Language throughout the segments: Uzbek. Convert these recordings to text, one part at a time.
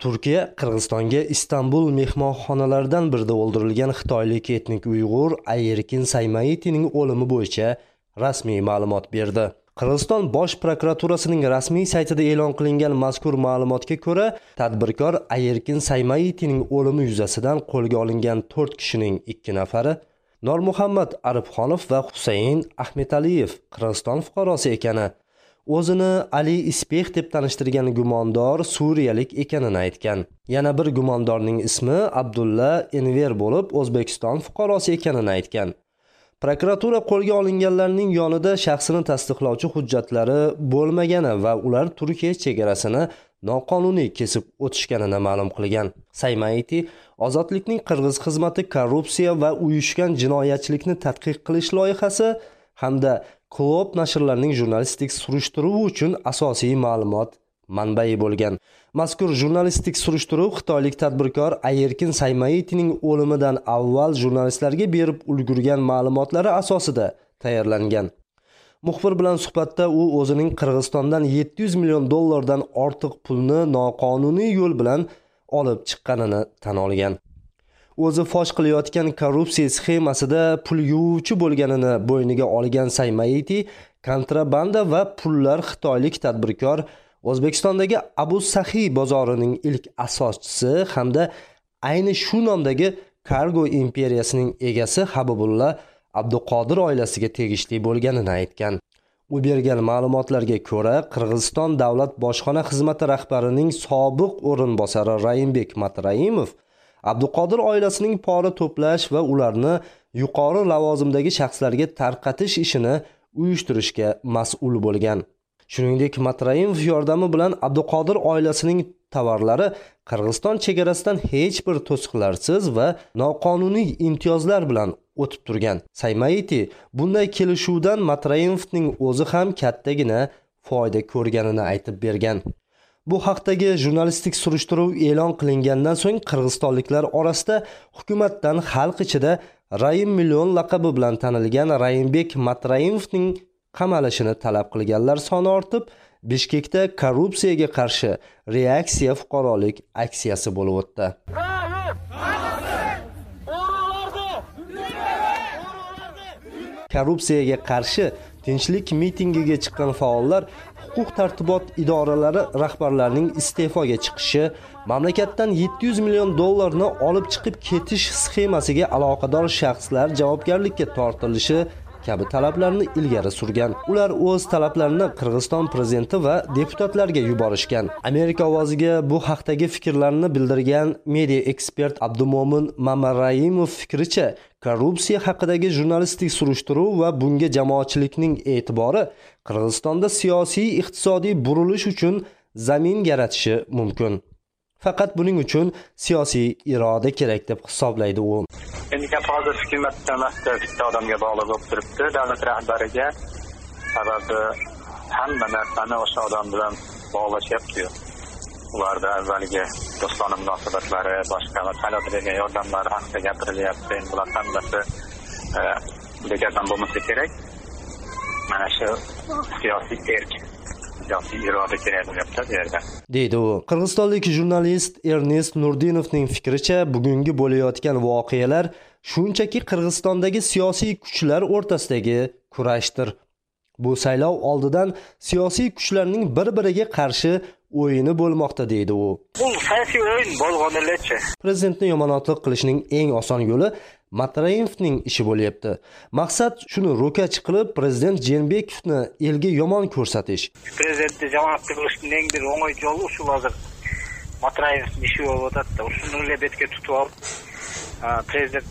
turkiya qirg'izistonga istanbul mehmonxonalaridan birida o'ldirilgan xitoylik etnik uyg'ur ayerkin saymaitining o'limi bo'yicha rasmiy ma'lumot berdi. Qirg'iziston bosh prokuraturasining rasmiy saytida e'lon qilingan mazkur ma'lumotga ko'ra tadbirkor ayerkin saymaitining o'limi yuzasidan qo'lga olingan to'rt kishining ikki nafari normuhammad arifxonov va husayn ahmetaliyev qirg'iziston fuqarosi ekani o'zini ali ispeh deb tanishtirgan gumondor suriyalik ekanini aytgan. Yana bir gumondorning ismi abdulla enver bo'lib o'zbekiston fuqarosi ekanini aytgan. Prokuratura qo'lga olinganlarning yonida shaxsini tasdiqlovchi hujjatlari bo'lmagani va ular turkiya chegarasini noqonuniy kesib o'tishganini ma'lum qilgan. Saymaiti ozodlikning qirg'iz xizmati korrupsiya va uyushgan jinoyatchilikni tadqiq qilish loyihasi hamda klob nashrlarining jurnalistik surishtiruvi uchun asosiy ma'lumot manbai bo'lgan. Mazkur jurnalistik surishtiruv xitoylik tadbirkor ayerkin saymaitining o'limidan avval jurnalistlarga berib ulgurgan ma'lumotlari asosida tayyorlangan. Muxbir bilan suhbatda u o'zining qirg'izistondan 700 million dollardan ortiq pulni noqonuniy yo'l bilan olib chiqqanini tan olgan. O'zi fosh qilayotgan korrupsiya sxemasida pul yuvuvchi bo'lganini bo'yniga olgan saymaiti kontrabanda va pullar xitoylik tadbirkor o'zbekistondagi abu sahiy bozorining ilk asoschisi hamda ayni shu nomdagi kargo imperiyasining egasi habibulla abduqodir oilasiga tegishli bo'lganini aytgan. U bergan ma'lumotlarga ko'ra qirg'iziston davlat bojxona xizmati rahbarining sobiq o'rinbosari raimbek matraimov abduqodir oilasining pora to'plash va ularni yuqori lavozimdagi shaxslarga tarqatish ishini uyushtirishga mas'ul bo'lgan. Shuningdek matraimov yordami bilan abduqodir oilasining tovarlari qirg'iziston chegarasidan hech bir to'siqlarsiz va noqonuniy imtiyozlar bilan o'tib turgan. Saymaiti bunday kelishuvdan matraimovning o'zi ham kattagina foyda ko'rganini aytib bergan. Bu haqdagi jurnalistik surishtiruv e'lon qilingandan so'ng qirg'izistonliklar orasida hukumatdan xalq ichida raim million laqabi bilan tanilgan raimbek matraimovning qamalishini talab qilganlar soni ortib bishkekda korrupsiyaga qarshi reaksiya fuqarolik aksiyasi bo'lib o'tdi. Korrupsiyaga qarshi tinchlik mitingiga chiqqan faollar huquq tartibot idoralari rahbarlarining iste'foga chiqishi mamlakatdan 700 million dollarni olib chiqib ketish sxemasiga aloqador shaxslar javobgarlikka tortilishi kabi talablarni ilgari surgan. Ular o'z talablarini qirg'iziston prezidenti va deputatlarga yuborishgan. Amerika ovoziga bu haqdagi fikrlarini bildirgan media ekspert abdumo'min mamaraimov fikricha korrupsiya haqidagi jurnalistik surishtiruv va bunga jamoatchilikning e'tibori qirg'izistonda siyosiy iqtisodiy burilish uchun zamin yaratishi mumkin. Faqat buning uchun siyosiy iroda kerak deb hisoblaydi u. Endi gap hozir hukumatda emas bitta odamga bog'liq bo'lib turibdi. Davlat rahbariga sababi hamma narsani o'sha odam bilan bog'lashyaptiyu. Ularda avvalgi do'stona munosabatlari boshqa va saylovda bergan yordamlari haqida gapirilyapti. Endi bular hammasi e, bo'lmasa kerak. Mana shu siyosiy erk. Siyosiy deydi u. Qirg'izistonlik jurnalist ernest nurdinovning fikricha bugungi bo'layotgan voqealar shunchaki qirg'izistondagi siyosiy kuchlar o'rtasidagi kurashdir. Bu saylov oldidan siyosiy kuchlarning bir biriga qarshi o'yini bo'lmoqda deydi u. Bu siyosiy o'yin bo'lganicha prezidentni yomonotliq qilishning eng oson yo'li matraimovning ishi bo'lyapti. Maqsad shuni ro'kach qilib prezident jeenbekovni elga yomon ko'rsatish. Prezidentni jamoatga qilishning eng bir o'ng'ay yo'li shu hozir matraevni ishi bo'lib shuni betga tutib olib prezident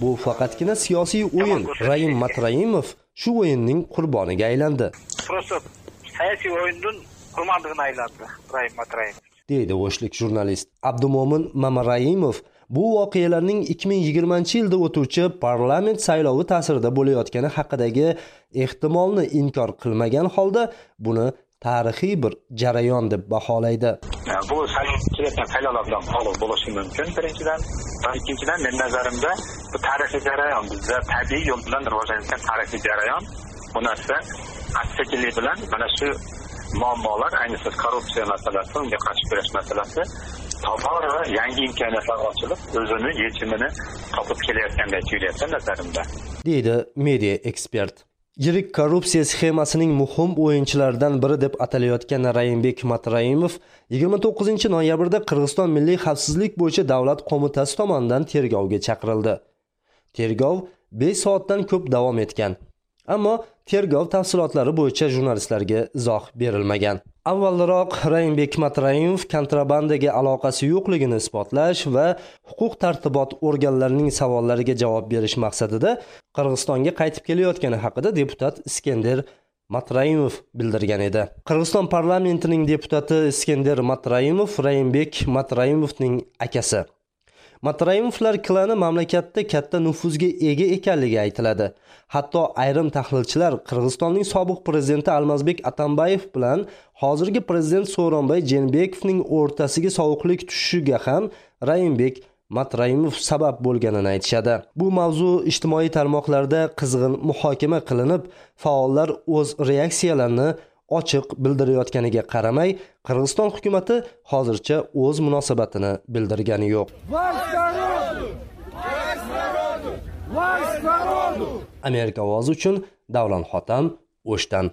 bu faqatgina siyosiy o'yin. raim matraimov shu o'yinning qurboniga aylandi. Просто siyosiy o'yindan qurbandig'ini aylandi raim matraimov deydi o'shlik jurnalist abdumo'min mamaraimov bu voqealarning 2020 yilda o'tuvchi parlament saylovi ta'sirida bo'layotgani haqidagi ehtimolni inkor qilmagan holda buni tarixiy bir jarayon deb baholaydi. Bu kelayotgan saylovlar bilan bog'liq bo'lishi mumkin birinchidan. Va ikkinchidan meni nazarimda bu tarixiy jarayon bizda tabiiy yo'l bilan rivojlanayotgan tarixiy jarayon. Bu narsa asta sekinlik bilan mana shu muammolar ayniqsa korrupsiya masalasi unga qarshi kurash masalasi tobora yangi imkoniyatlar ochilib o'zini yechimini topib kelayotgandek tuyulyapti nazarimda deydi media ekspert. Yirik korrupsiya sxemasining muhim o'yinchilaridan biri deb atalayotgan raimbek matraimov 29 noyabrda qirg'iziston milliy xavfsizlik bo'yicha davlat qo'mitasi tomonidan tergovga chaqirildi. Tergov 5 soatdan ko'p davom etgan ammo tergov tafsilotlari bo'yicha jurnalistlarga izoh berilmagan. Avvalroq raimbek matraimov kontrabandaga aloqasi yo'qligini isbotlash va huquq tartibot organlarining savollariga javob berish maqsadida qirg'izistonga qaytib kelayotgani haqida deputat iskender matraimov bildirgan edi. Qirg'iziston parlamentining deputati iskender matraimov raimbek matraimovning akasi. Matraimovlar klani mamlakatda katta nufuzga ega ekanligi aytiladi. Hatto ayrim tahlilchilar qirg'izistonning sobiq prezidenti almazbek atambayev bilan hozirgi prezident so'ronbay jeenbekovning o'rtasiga sovuqlik tushishiga ham raimbek matraimov sabab bo'lganini aytishadi. Bu mavzu ijtimoiy tarmoqlarda qizg'in muhokama qilinib faollar o'z reaksiyalarini ochiq bildirayotganiga qaramay qirg'iziston hukumati hozircha o'z munosabatini bildirgani yo'q. Amerika ovozi uchun davlon xotam o'shdan.